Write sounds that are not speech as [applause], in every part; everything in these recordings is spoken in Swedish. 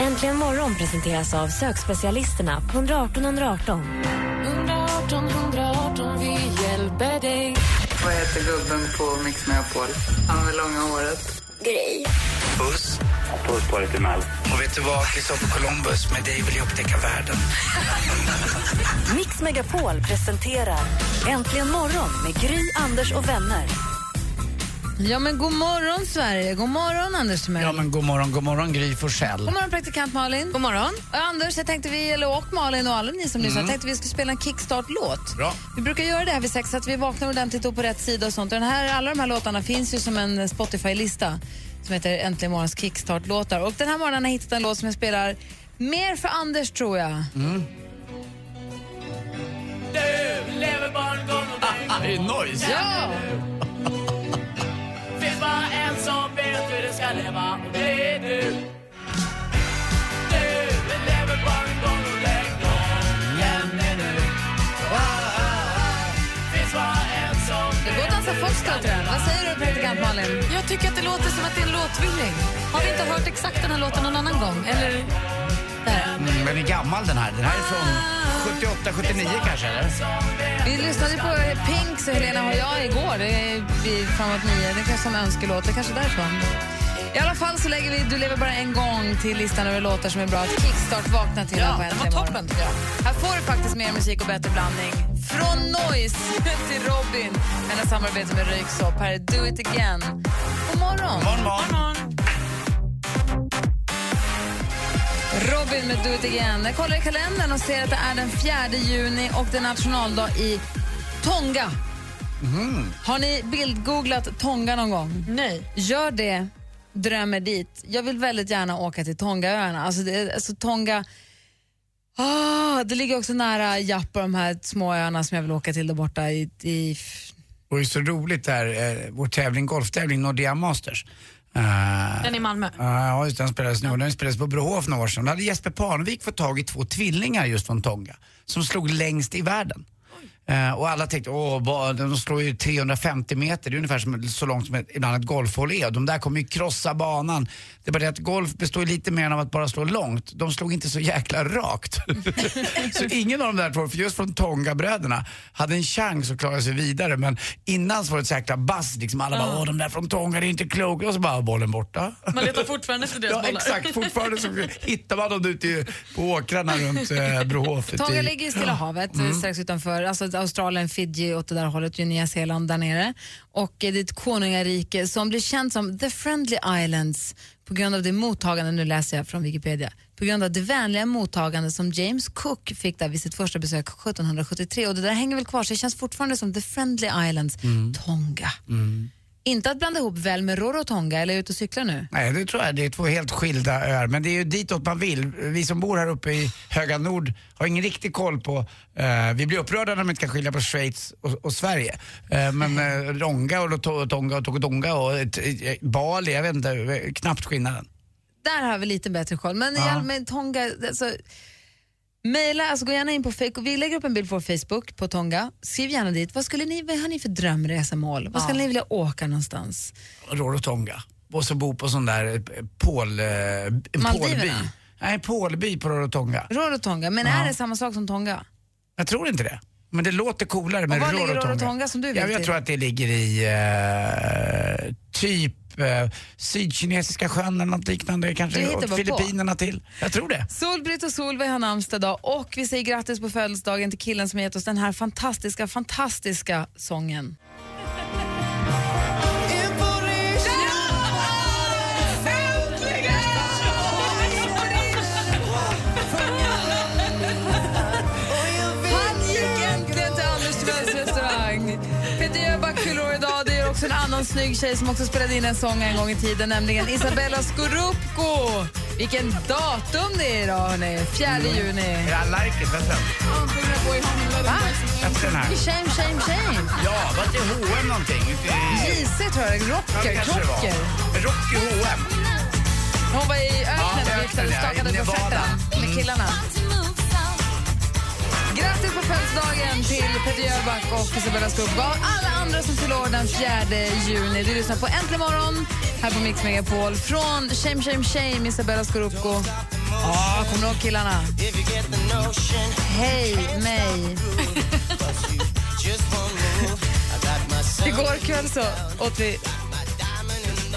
Äntligen morgon presenteras av sökspecialisterna på 118 118. Vad heter gubben på Mix Megapol? Han med långa håret. Puss. Puss på dig till Mel. Och vet du vad? Kristoffer Columbus, med dig vill jag upptäcka världen. [laughs] Mix Megapol presenterar Äntligen morgon med Gry, Anders och vänner. Ja, men god morgon, Sverige. God morgon, Anders Timell. Ja, men god morgon, god morgon Gry Forssell. God morgon, praktikant Malin. God morgon. Och Anders, jag tänkte vi, eller och Malin och alla ni som lyssnar, jag tänkte vi skulle spela en kickstart-låt. Bra. Vi brukar göra det här vid sex så att vi vaknar ordentligt och på rätt sida och sånt. Och den här, alla de här låtarna finns ju som en Spotify-lista som heter Äntligen morgons kickstart-låtar. Och den här morgonen har jag hittat en låt som jag spelar mer för Anders, tror jag. [laughs] Det är noise. Ja! Det går att dansa foxtrot den. Vad säger du, praktikant Malin? Jag tycker att det låter som att det är en låtvilling. Har vi inte hört exakt den här låten någon annan gång? Eller? Där. Mm, men är gammal den här. Den här är från 78, 79 kanske, eller? Vi lyssnade på Pinks och Helena och jag igår det är vid framåt nio. Det kanske som önskelåt, det är kanske därifrån. I alla fall så lägger vi Du lever bara en gång till listan över låtar som är bra att kickstart vakna till. Ja, den var toppen, tycker jag. Här får du faktiskt mer musik och bättre blandning. Från Noise [laughs] till Robin. Hennes samarbete med Röyksopp. Här är Do it again. God morgon. Morgon, morgon. Robin med Do it again. Jag kollar i kalendern och ser att det är den 4 juni och det är nationaldag i Tonga. Har ni bildgooglat Tonga någon gång? Nej. Gör det, drömmer dit. Jag vill väldigt gärna åka till Tongaöarna. Alltså, det, alltså Tonga... Ah, det ligger också nära Japp och de här små öarna som jag vill åka till där borta i... i Och det är så roligt där, eh, vår tävling, golftävling Nordea Masters. Eh, Den i Malmö. Ja, just den spelades nu. Den spelades på Brohof några år sedan. Då hade Jesper Parnevik fått tag i två tvillingar just från Tonga som slog längst i världen. Eh, och alla tänkte, åh, de slår ju 350 meter, det är ungefär som, så långt som ett, ibland ett golfhål är. Och de där kommer ju krossa banan. Det är bara det att golf består ju lite mer av att bara slå långt. De slog inte så jäkla rakt. [laughs] så ingen av de där två, för just från Tonga-bröderna, hade en chans att klara sig vidare. Men innan så var det ett så jäkla bass, liksom. alla bara, åh de där från Tonga, det är inte klokt. Och så bara bollen borta. Man letar fortfarande efter [laughs] deras Ja bollar. exakt, fortfarande så hittar man dem ute på åkrarna runt eh, Brohof. Tonga ligger i Stilla havet, strax utanför alltså Australien, Fiji och det där hållet, Nya Zeeland där nere. Och eh, det är ett konungarike som blir känt som The Friendly Islands på grund av det mottagande, nu läser jag från Wikipedia, på grund av det vänliga mottagande som James Cook fick där vid sitt första besök 1773. Och det där hänger väl kvar, så det känns fortfarande som The Friendly Islands, Tonga. Inte att blanda ihop väl med Rorotonga, eller är ute och cyklar nu? Nej, det tror jag. Det är två helt skilda öar. Men det är ju ditåt man vill. Vi som bor här uppe i höga nord har ingen riktig koll på... eh, vi blir upprörda när man inte kan skilja på Schweiz och, och Sverige. Eh, men uh, Ronga och to- Tonga och Tokodonga och Bali, jag vet inte, knappt skillnaden. Där har vi lite bättre koll. Men Ja. allmän Tonga, alltså, mejla, alltså gå gärna in på. Vi lägger upp en bild på Facebook på Tonga. Skriv gärna dit. Vad, skulle ni, vad har ni för drömresemål? Vad skulle ni vilja åka någonstans? Rorotonga. Och så bo på sån där eh, pål... eh, Maldiverna? pålby. Nej, en pålby på Rorotonga. Rorotonga, men är det samma sak som Tonga? Jag tror inte det. Men det låter coolare med var ligger Rorotonga. Rorotonga som du vill ja, Jag tror att det ligger i eh, typ eh, Sydkinesiska sjön eller något liknande. Kanske åt bara på. Filippinerna till. Jag tror det. Solbritt och Solveig har namnsdag idag och vi säger grattis på födelsedagen till killen som har gett oss den här fantastiska, fantastiska sången. En annan snygg tjej som också spelade in en sång en gång i tiden, nämligen Isabella Scorupco. Vilken datum det är idag, hörni. 4 juni. I like it, vänta. Ja, här. Shame, shame, shame. Ja, var det H&M någonting? JC tror jag, Ja, rocker, var. krocker. Rocky H&M. Hon var i öknen Ja, och viftade och ja, skakade på stjärten med Mm. killarna. Grattis på födelsedagen till Peter Jöback och Isabella Scorupco och alla andra som fyller år den 4 juni. Du lyssnar på Äntligen morgon här på Mix Megapol från Shame, shame, shame, Isabella Scorupco. Ja, kommer du ihåg killarna? Hej mig. [laughs] Igår kväll så åt vi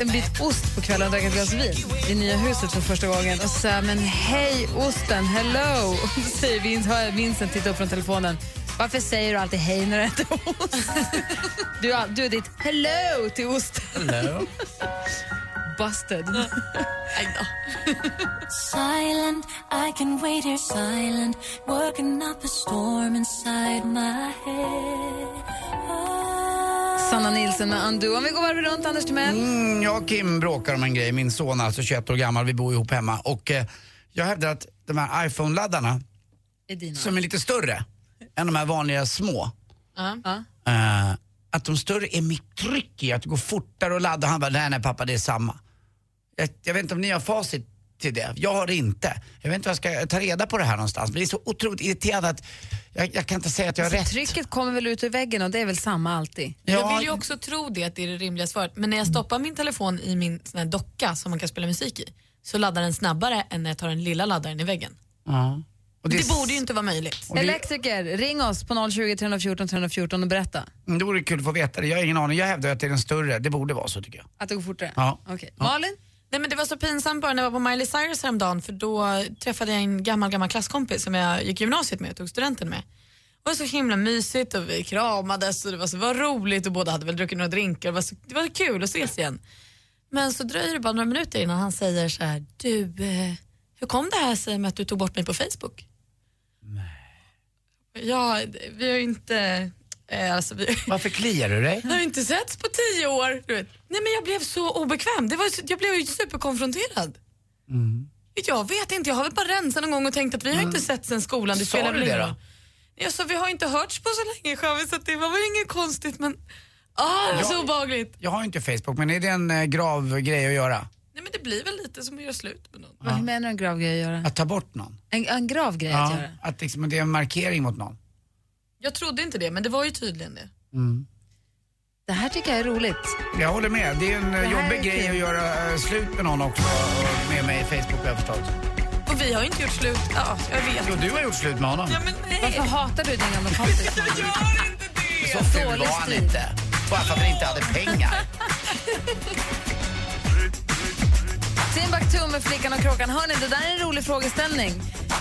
en bit ost på kvällen och drack ett glas vin i nya huset för första gången. Och sa men hej osten, hello! [laughs] Säger Vince, hör jag Vincent titta upp från telefonen. Varför säger du alltid hej när du äter ost? [laughs] Du du är ditt hello till osten. Hello. [laughs] Busted. Silent, I can wait here silent, working up a storm inside my head. Sanna Nilsson med Undo. Om vi går varvet runt, Anders Timell. Mm, jag och Kim bråkar om en grej. Min son alltså 21 år gammal, vi bor ihop hemma. Och eh, jag hävdar att de här iPhone-laddarna, Är som är lite större än de här vanliga små, Ja. eh, att de större är mitt tryck i att det går fortare att ladda. Han bara, nej nej pappa det är samma. Jag, jag vet inte om ni har facit till det. Jag har det inte. Jag vet inte vad jag ska ta reda på det här någonstans. Men det är så otroligt irriterande att jag, jag kan inte säga att jag har Alltså, rätt. trycket kommer väl ut ur väggen och det är väl samma alltid. Jag vill ju också tro det, att det är det rimliga svaret. Men när jag stoppar min telefon i min sån här docka som man kan spela musik i så laddar den snabbare än när jag tar den lilla laddaren i väggen. Ja. Och Det, det, borde ju inte vara möjligt. det, Elektriker, ring oss på 020 314 314 och berätta Mm, det vore kul att få veta det. Jag har ingen aning. Jag hävdar att det är den större. Det borde vara så tycker jag. att det går fortare. Ja. Okej. Malin? Nej, men det var så pinsamt bara när jag var på Miley Cyrus häromdagen för då träffade jag en gammal, gammal klasskompis som jag gick gymnasiet med och tog studenten med. Det var så himla mysigt och vi kramades och det var så var roligt och båda hade väl druckit några drinkar. Det var, så, det var kul att ses igen. Men så dröjer det bara några minuter innan han säger så här, du, eh, hur kom det här sig med att du tog bort mig på Facebook? Nej. Ja, vi har ju inte, eh, alltså vi, [laughs] Varför kliar du dig? jag har inte setts på tio år. Du vet. Nej men jag blev så obekväm. Det var, jag blev ju superkonfronterad. Jag vet inte, jag har väl bara rensat någon gång och tänkt att vi har inte sett sen skolan. Det Sa spelar du väl det ingen då? Jag sa, vi har inte hörts på så länge Javi, så att det var väl inget konstigt men ah, det var så obehagligt. Jag har inte Facebook, men är det en eh, grav grej att göra? Nej men det blir väl lite som att göra slut med någon. Vad Hur menar du en grav grej att göra? Att ta bort någon? En, en grav grej att göra? att liksom, det är en markering mot någon. Jag trodde inte det men det var ju tydligen det. Det här tycker jag är roligt. Jag håller med. Det är en Det jobbig är grej kul. att göra eh, slut med någon också. och Med mig i Facebook har jag förstått. Och vi har inte gjort slut. Ja, jag vet. Jo, du har gjort slut med honom. Ja, men nej. Varför hatar du din gamla kompis? [laughs] Jag gör inte det! Så ful var han inte. Bara för att han inte hade pengar. Timbuktu med Flickan och Kråkan. Hörni, det där är en rolig frågeställning.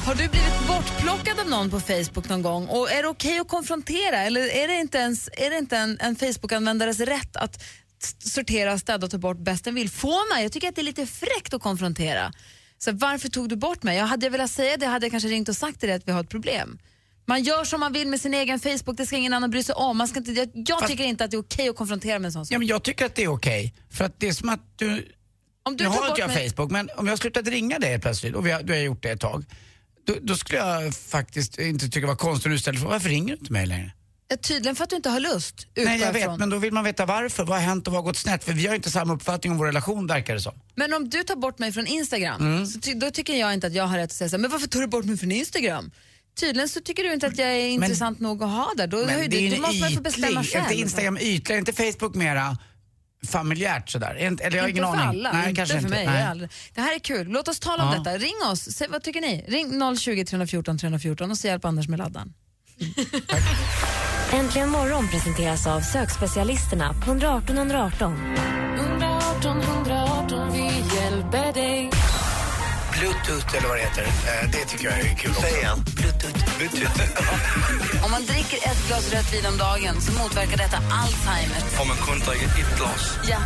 Har du blivit bortplockad av någon på Facebook någon gång? Och är det okej att konfrontera? Eller är det inte, ens, är det inte en, en Facebook-användares rätt att sortera, städa och ta bort bäst den vill? Får man? Jag tycker att det är lite fräckt att konfrontera. Så varför tog du bort mig? Jag hade jag velat säga det hade jag kanske ringt och sagt till dig att vi har ett problem. Man gör som man vill med sin egen Facebook, det ska ingen annan bry sig om. Man ska inte, jag jag Fast- tycker inte att det är okej att konfrontera med en sån sak. Ja, men jag tycker att det är okej. För att det är som att du... Om du Nu har inte jag mig- Facebook, men om jag har slutat ringa dig plötsligt och vi har, du har gjort det ett tag. Då, då skulle jag faktiskt inte tycka det var konstigt om du ställer frågan, varför ringer du inte mig längre? Ja, tydligen för att du inte har lust. Nej jag vet, men då vill man veta varför. Vad har hänt och vad har gått snett? För vi har inte samma uppfattning om vår relation verkar det som. Men om du tar bort mig från Instagram, Mm. så ty- då tycker jag inte att jag har rätt att säga så här, men varför tar du bort mig från Instagram? Tydligen så tycker du inte att jag är intressant nog att ha där. Då, ju det du, är då en måste man få bestämma själv. inte Instagram ytlig, är inte Facebook mera familjärt sådär? Eller jag har inte ingen för aning. alla, Nej, inte kanske för inte. mig. Nej. Det här är kul. Låt oss tala om Ja. detta. Ring oss. Se, vad tycker ni? Ring 020 314 314 och så hjälp Anders med laddan. Äntligen morgon presenteras av sökspecialisterna på 118 118. 118 118, Bluetooth eller vad det heter, eh, det tycker jag är kul också. Säg igen. Bluetooth. Bluetooth. [laughs] Om man dricker ett glas rött vin om dagen så motverkar detta Alzheimer. Om man kunde dricka ett glas. Ja.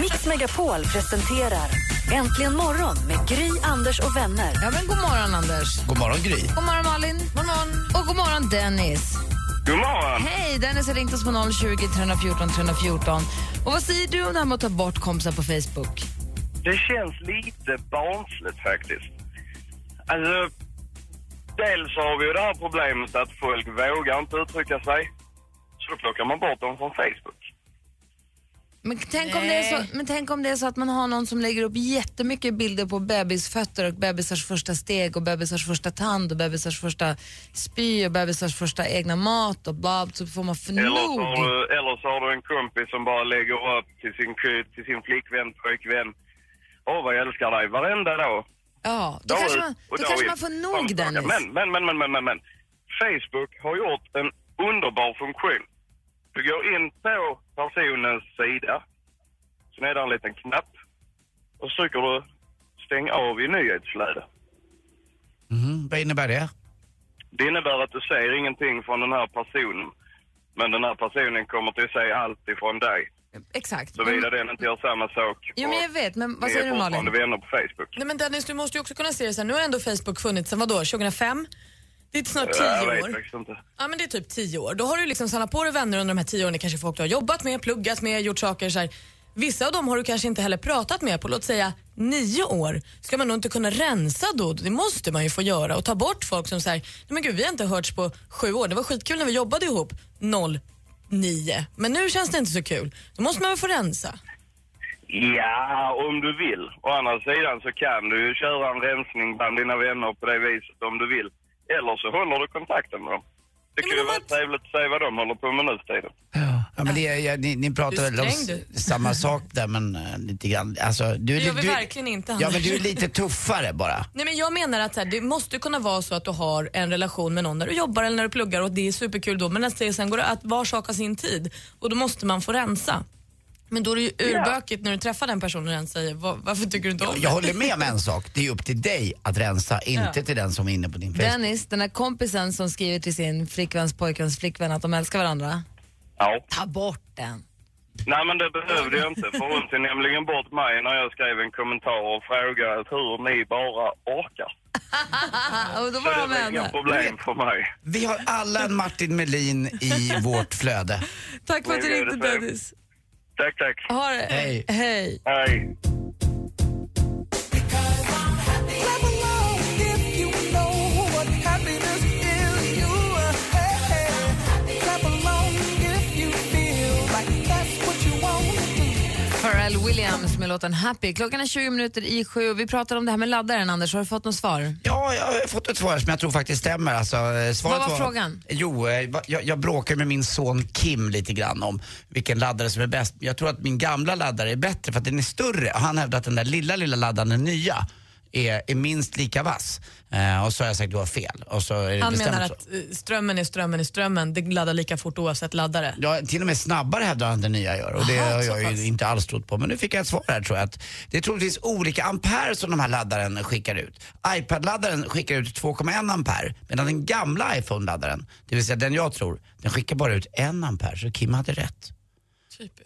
Mix Megapol presenterar Äntligen morgon med Gry, Anders och vänner. ja, men god morgon Anders. God morgon Gry. God morgon Malin. God morgon. Och god morgon Dennis. God morgon. Hej, Dennis har ringt oss på 020 314 314. Och vad säger du om det här med att ta bort kompisar på Facebook? Det känns lite barnsligt faktiskt. Alltså, dels har vi ju det här problemet att folk vågar inte uttrycka sig. Så då plockar man bort dem från Facebook. Men tänk, om det är så, men tänk om det är så att man har någon som lägger upp jättemycket bilder på bebisfötter och bebisars första steg och bebisars första tand och bebisars första spy och bebisars första egna mat och bla, så får man för Eller så, nog. har du, eller så har du en kompis som bara lägger upp till sin, till sin flickvän, pojkvän. Åh, vad jag älskar dig, varenda dag. Ja, då kanske man, då kanske man får nog. Dennis. Men, men, men, men, men, men, men. Facebook har gjort en underbar funktion. Du går in på personens sida, sen är det en liten knapp och så trycker du stäng av i nyhetsflöde. Mhm, Vad innebär det? Det innebär att du ser ingenting från den här personen. Men den här personen kommer till att säga allt ifrån dig. Exakt. Såvida den inte gör samma sak. Jo, men jag vet, men vad Ni säger är du Malin? fortfarande vänner på Facebook. Nej, men Dennis, du måste ju också kunna se det så här. Nu har ändå Facebook funnits sedan vadå, 2005? Det är snart tio Jag vet år. faktiskt inte. Ja men det är typ tio år. Då har du liksom samlat på dig vänner under de här tio åren. Det kanske folk du har jobbat med, pluggat med, gjort saker så här. Vissa av dem har du kanske inte heller pratat med på låt säga nio år. Ska man nog inte kunna rensa då? Det måste man ju få göra och ta bort folk som säger, nej men gud vi har inte hörts på sju år. Det var skitkul när vi jobbade ihop 09. Men nu känns det inte så kul. Då måste man väl få rensa. Ja, om du vill. Å andra sidan så kan du ju köra en rensning bland dina vänner på det viset om du vill. Eller så håller du kontakten med dem. Det kan ju vara trevligt att se vad de håller på med nu tiden. Ja, men det, är- ja, ni, ni pratar väl om samma [laughs] sak där men uh, lite grann. Alltså, du, Det gör du, vi du, verkligen inte, Ja men Anders. du är lite tuffare bara. Nej, men jag menar att så här, det måste kunna vara så att du har en relation med någon när du jobbar eller när du pluggar och det är superkul då men att det sen går det att var sak har sin tid och då måste man få rensa. Men då är det ju urbökigt när du träffar den personen och den säger "Va- varför tycker du inte om Jag håller med om en sak. Det är upp till dig att rensa, inte Ja. till den som är inne på din Facebook. Dennis, den här kompisen som skriver till sin flickväns pojkväns flickvän att de älskar varandra. Ja. Ta bort den. Nej men det behövde jag inte för hon tog nämligen bort mig när jag skrev en kommentar och frågade hur ni bara orkar. [laughs] och då Så var det de var med inga henne. problem för mig. Vi har alla en Martin Melin i [laughs] vårt flöde. Tack för att du Det är ringde det. Dennis. Tack, tack. Ha det. Hej. Hej. Hej. Williams med låten Happy. Klockan är 20 minuter i sju vi pratar om det här med laddaren. Anders, har du fått något svar? Ja, jag har fått ett svar som jag tror faktiskt stämmer. Alltså, eh, svaret Vad var frågan? Jo, eh, jag, jag bråkar med min son Kim lite grann om vilken laddare som är bäst. Jag tror att min gamla laddare är bättre för att den är större. Han hävdar att den där lilla, lilla laddaren, den nya, är, är minst lika vass. Eh, och så har jag sagt du har fel. Och så är det Han menar så. att eh, strömmen är strömmen är strömmen. Det laddar lika fort oavsett laddare. Ja, till och med snabbare hävdar han den nya gör och det Aha, har jag ju inte alls trott på. Men nu fick jag ett svar här tror jag att det är troligtvis olika ampere som de här laddaren skickar ut. iPad-laddaren skickar ut 2,1 ampere medan den gamla iPhone-laddaren, det vill säga den jag tror, den skickar bara ut 1 ampere så Kim hade rätt.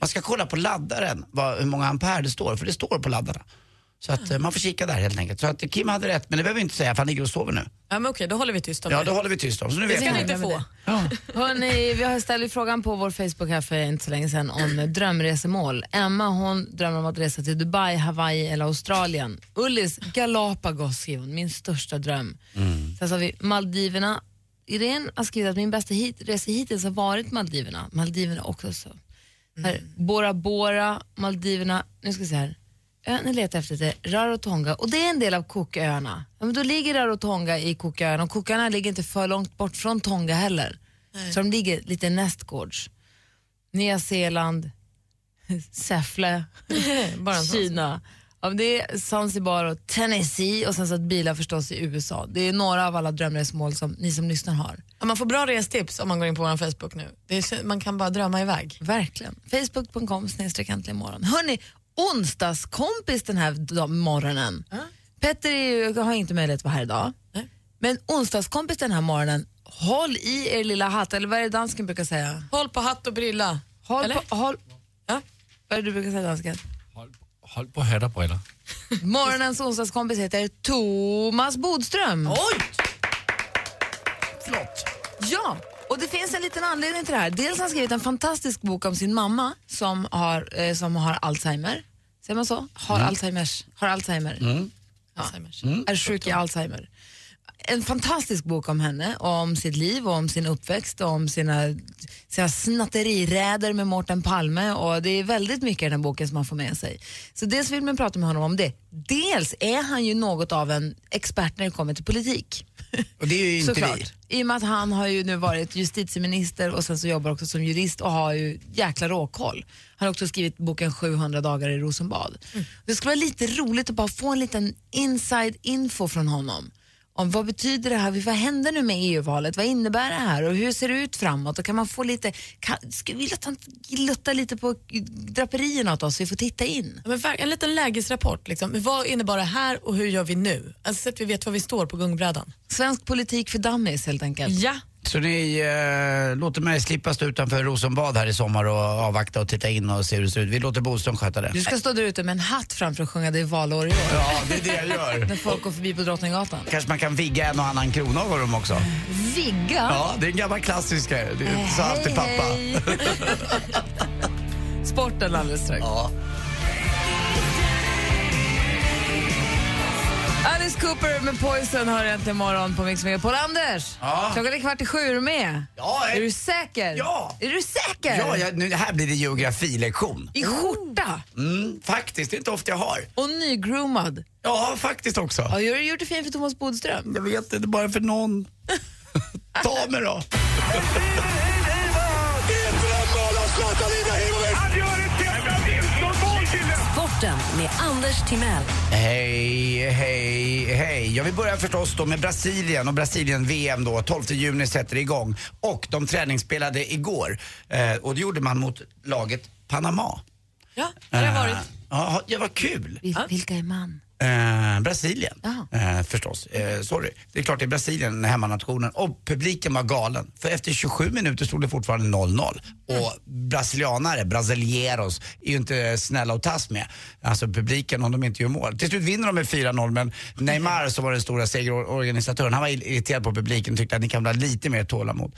Man ska kolla på laddaren, vad, hur många ampere det står, för det står på laddarna. Så att eh, man får kika där helt enkelt. Så att Kim hade rätt, men det behöver vi inte säga för han ligger och sover nu. Ja, men okej, då håller vi tyst om Ja, det. då håller vi tyst om. Så nu Det vet ska ni inte få. Hörrni, vi har ställt frågan på vår Facebook här för inte så länge sedan om drömresemål. Emma hon drömmer om att resa till Dubai, Hawaii eller Australien. Ullis, Galapagos skriver hon, min största dröm. Sen så har vi Maldiverna. Irene har skrivit att min bästa hit, resa hittills har varit Maldiverna. Maldiverna också så. Här, Bora Bora, Maldiverna, nu ska vi se här. Ön jag letar efter det Rarotonga och det är en del av Cooköarna. Ja, men då ligger Rarotonga i Cooköarna och Cooköarna ligger inte för långt bort från Tonga heller. Så de ligger lite nästgårds. Nya Zeeland, [laughs] Säffle, [laughs] Kina. Ja, det är Zanzibar och Tennessee och sen så att bilar förstås i USA. Det är några av alla drömresmål som ni som lyssnar har. Ja, man får bra restips om man går in på vår Facebook nu. Är, man kan bara drömma iväg. Verkligen. Facebook.com snedstreck äntligen morgon. Hörni, onsdagskompis den här morgonen. Petter är ju, har inte möjlighet att vara här idag. Men onsdagskompis den här morgonen, håll i er lilla hatt, eller vad är det dansken brukar säga? Håll på hatt och brilla. Håll Eller? på, håll, Ja. vad är det du brukar säga dansken? Håll på hat och briller. Morgonens onsdagskompis heter Thomas Bodström. Oj! Flott. Ja, och det finns en liten anledning till det här. Dels har han skrivit en fantastisk bok om sin mamma som har, eh, som har Alzheimer. Säger man så? Har Alzheimers. Har Alzheimer. Mm. Alzheimers. Är sjuk i Alzheimer. En fantastisk bok om henne, och om sitt liv och om sin uppväxt och om sina, sina snatteriräder med Mårten Palme och det är väldigt mycket i den här boken som man får med sig. Så dels vill man prata med honom om det. Dels är han ju något av en expert när det kommer till politik. [laughs] Och det är ju inte Såklart. vi. I och med att han har ju nu varit justitieminister och sen så jobbar också som jurist och har ju jäkla råkoll. Han har också skrivit boken 700 dagar i Rosenbad. Det skulle vara lite roligt att bara få en liten inside info från honom. Om vad betyder det här? Vad händer nu med EU-valet? Vad innebär det här? Och hur ser det ut framåt? Och kan man få lite, kan, skulle vilja att han lite på draperierna åt oss så vi får titta in. Ja, Men en liten lägesrapport. Liksom. Vad innebar det här och hur gör vi nu? Alltså så att vi vet var vi står på gungbrädan. Svensk politik för dummies helt enkelt. Ja. Så ni eh, låter mig slippa stå utanför Rosenbad här i sommar och avvakta och titta in och se hur det ser ut. Vi låter Boström sköta det. Du ska stå där ute med en hatt framför och sjunga Det är valår i år. Ja, det är det jag gör. [laughs] När folk går förbi på Drottninggatan. Kanske man kan vigga en och annan krona av dem också. Vigga? Ja, det är en gammal klassisk grej. Det sa alltid pappa. hej. [laughs] Sporten alldeles strax. Ja. Alice Cooper med Poison har äntligen morgon på Mix Megapol. Anders, Ja. klockan är kvart i sju, är du med? Ja, Är du säker? Ja. Är du säker? Ja, jag, nu, här blir det geografilektion. I skjorta Mm, faktiskt, det är inte ofta jag har. och nygroomad. Ja, faktiskt också. Ja, har gjort det fint för Thomas Bodström. Jag vet inte, bara för någon. [laughs] Ta mig då. [laughs] Sporten med Anders Timell. Hej, hej, hej. Jag vill börja förstås då med Brasilien och Brasilien-VM då. 12 juni sätter igång. Och de träningsspelade igår. Eh, och det gjorde man mot laget Panama. Ja, det har jag varit. Eh, Ja, ja, vad kul. Vil- Vilka är man? Eh, Brasilien, eh, förstås. Eh, sorry. Det är klart det är Brasilien, hemmanationen. Och publiken var galen. För efter 27 minuter stod det fortfarande 0-0. Och brasilianare, brasilieros, är ju inte snälla att tas med. Alltså publiken om de inte gör mål. Till slut vinner de med 4-0 men Neymar som var den stora segerorganisatören, han var irriterad på publiken och tyckte att ni kan ha lite mer tålamod.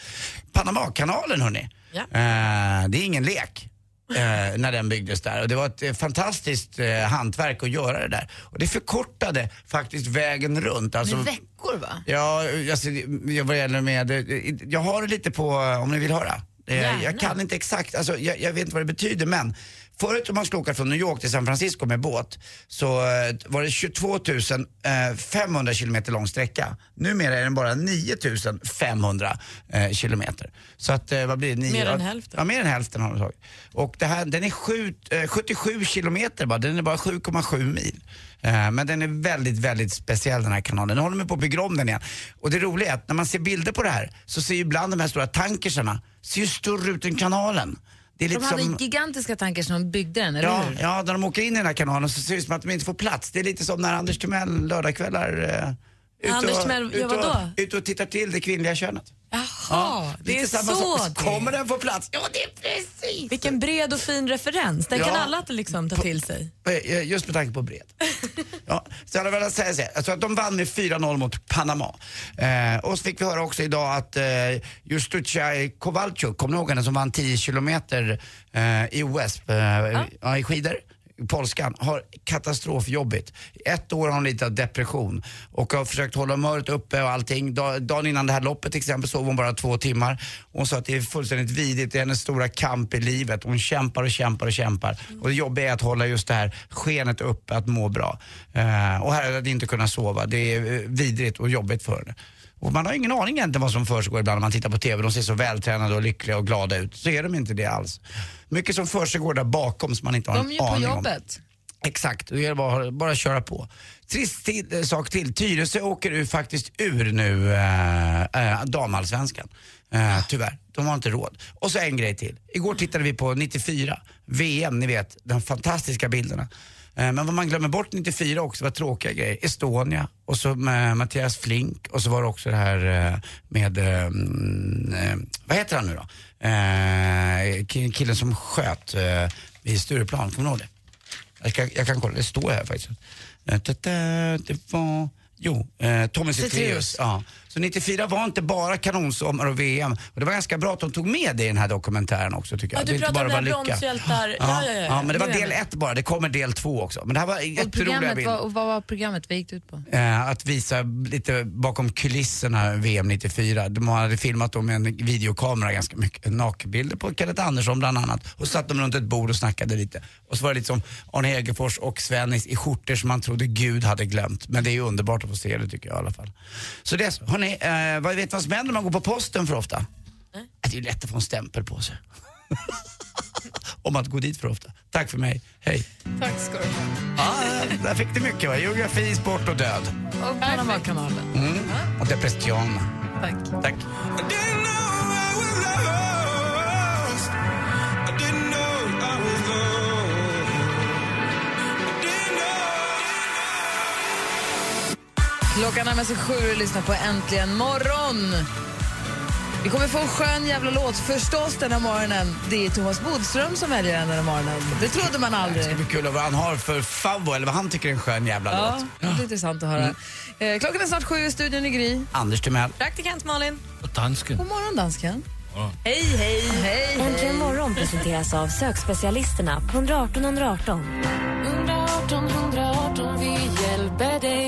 Panamakanalen hörni. Ja. Eh, det är ingen lek. Eh, när den byggdes där. Och det var ett eh, fantastiskt eh, hantverk att göra det där. Och det förkortade faktiskt vägen runt. Alltså, Med veckor va? Ja, alltså, jag, vad gäller med, eh, jag har det lite på, om ni vill höra. Eh. Jag kan inte exakt, alltså, jag, jag vet inte vad det betyder men Förut om man skulle åka från New York till San Francisco med båt så eh, var det 22 500 kilometer lång sträcka. Numera är den bara 9 500 eh, kilometer. Så att eh, vad blir det? Mer än hälften. Ja, mer än hälften har de tagit. Och det här, den är sju, eh, 77 kilometer bara, den är bara 7,7 mil. Eh, men den är väldigt, väldigt speciell den här kanalen. Nu håller de på att bygga om den igen. Och det roliga är att när man ser bilder på det här så ser ju ibland de här stora tankersarna ser ju större ut än kanalen. De hade som... gigantiska tankar som de byggde den, eller Ja, hur? ja, när de åker in i den här kanalen så ser det ut som att de inte får plats. Det är lite som när Anders Timell lördagskvällar eh, ut Anders och, Timell, ja, vadå? ut och tittar till det kvinnliga könet. Jaha, det är så sak. det Kommer den få plats? Ja, det är precis. Vilken bred och fin referens. Den kan Ja. alla liksom ta till sig. Eh, Just med tanke på bred. [laughs] ja, så jag hade velat säga så här, alltså att de vann med 4-0 mot Panama. Eh, och så fick vi höra också idag att eh, Justucaj Kowalczuk, kommer ni ihåg henne som vann 10 kilometer eh, i OS eh, ja. i skidor? Polskan har katastrofjobbigt. Ett år har hon lite av depression och har försökt hålla humöret uppe och allting. Dagen innan det här loppet till exempel sov hon bara två timmar. Hon sa att det är fullständigt vidrigt, det är hennes stora kamp i livet. Hon kämpar och kämpar och kämpar. Och det jobbiga är att hålla just det här skenet uppe, att må bra. Eh, och här att inte kunna sova, det är eh, vidrigt och jobbigt för henne. Och man har ingen aning egentligen vad som försiggår ibland när man tittar på TV. De ser så vältränade och lyckliga och glada ut. Så är de inte det alls. Mycket som försiggår där bakom som man inte har De är en ju på aning om. jobbet. Exakt, det gäller bara, bara att köra på. Trist till, eh, sak till, Tyresö åker ur, faktiskt ur nu äh, äh, damallsvenskan. Äh, tyvärr, de har inte råd. Och så en grej till. Igår tittade vi på 94, VM, ni vet, de fantastiska bilderna. Eh, men vad man glömmer bort 94 också var tråkiga grejer. Estonia och så med Mattias Flink och så var det också det här eh, med, eh, mm, vad heter han nu då? Killen som sköt vid Stureplan, kommer du ihåg det? Jag kan, jag kan kolla, det står här faktiskt. Det var, jo, eh, Tommy Zethraeus. Ja. Så 94 var inte bara kanonsommar och VM. Och det var ganska bra att de tog med det i den här dokumentären också tycker jag. Ja, du det inte pratar om bara här var lycka. bronshjältar. Ja, Ja, ja, ja. men det var del ett bara. Det kommer del två också. Men det här var jätteroliga bilder. vad, och vad var programmet? Vad gick det ut på? Eh, att visa lite bakom kulisserna VM 94. De hade filmat dem med en videokamera ganska mycket. Nakenbilder på Kenneth Andersson bland annat. Och satt de runt ett bord och snackade lite. Och så var det lite som Arne Hegerfors och Svennis i skjortor som man trodde Gud hade glömt. Men det är ju underbart att få se det tycker jag i alla fall. Så det är så. Hörni, eh, vad vet vad som händer när man går på posten för ofta? Att det är lätt att få en stämpel på sig. [laughs] Om att gå dit för ofta. Tack för mig, hej. Tack ska du ha. Ja, där fick du mycket va? Geografi, sport och död. Och Panamakanalen. Mm. Och depression. Tack. Tack. Klockan närmar sig sju och lyssnar på Äntligen morgon. Vi kommer få en skön jävla låt förstås den här morgonen. Det är Thomas Bodström som väljer den här morgonen. Det trodde man aldrig. Det blir kul att vad han har för favvo eller vad han tycker är en skön jävla Ja, låt. det blir intressant att höra. Eh, klockan är snart sju i studion i Gry. Anders Timell. Praktikant Malin. Och dansken. God morgon dansken. Ja. Hej, hej. Hej, Äntligen morgon presenteras av sökspecialisterna på 118 118. 118 118, vi hjälper dig.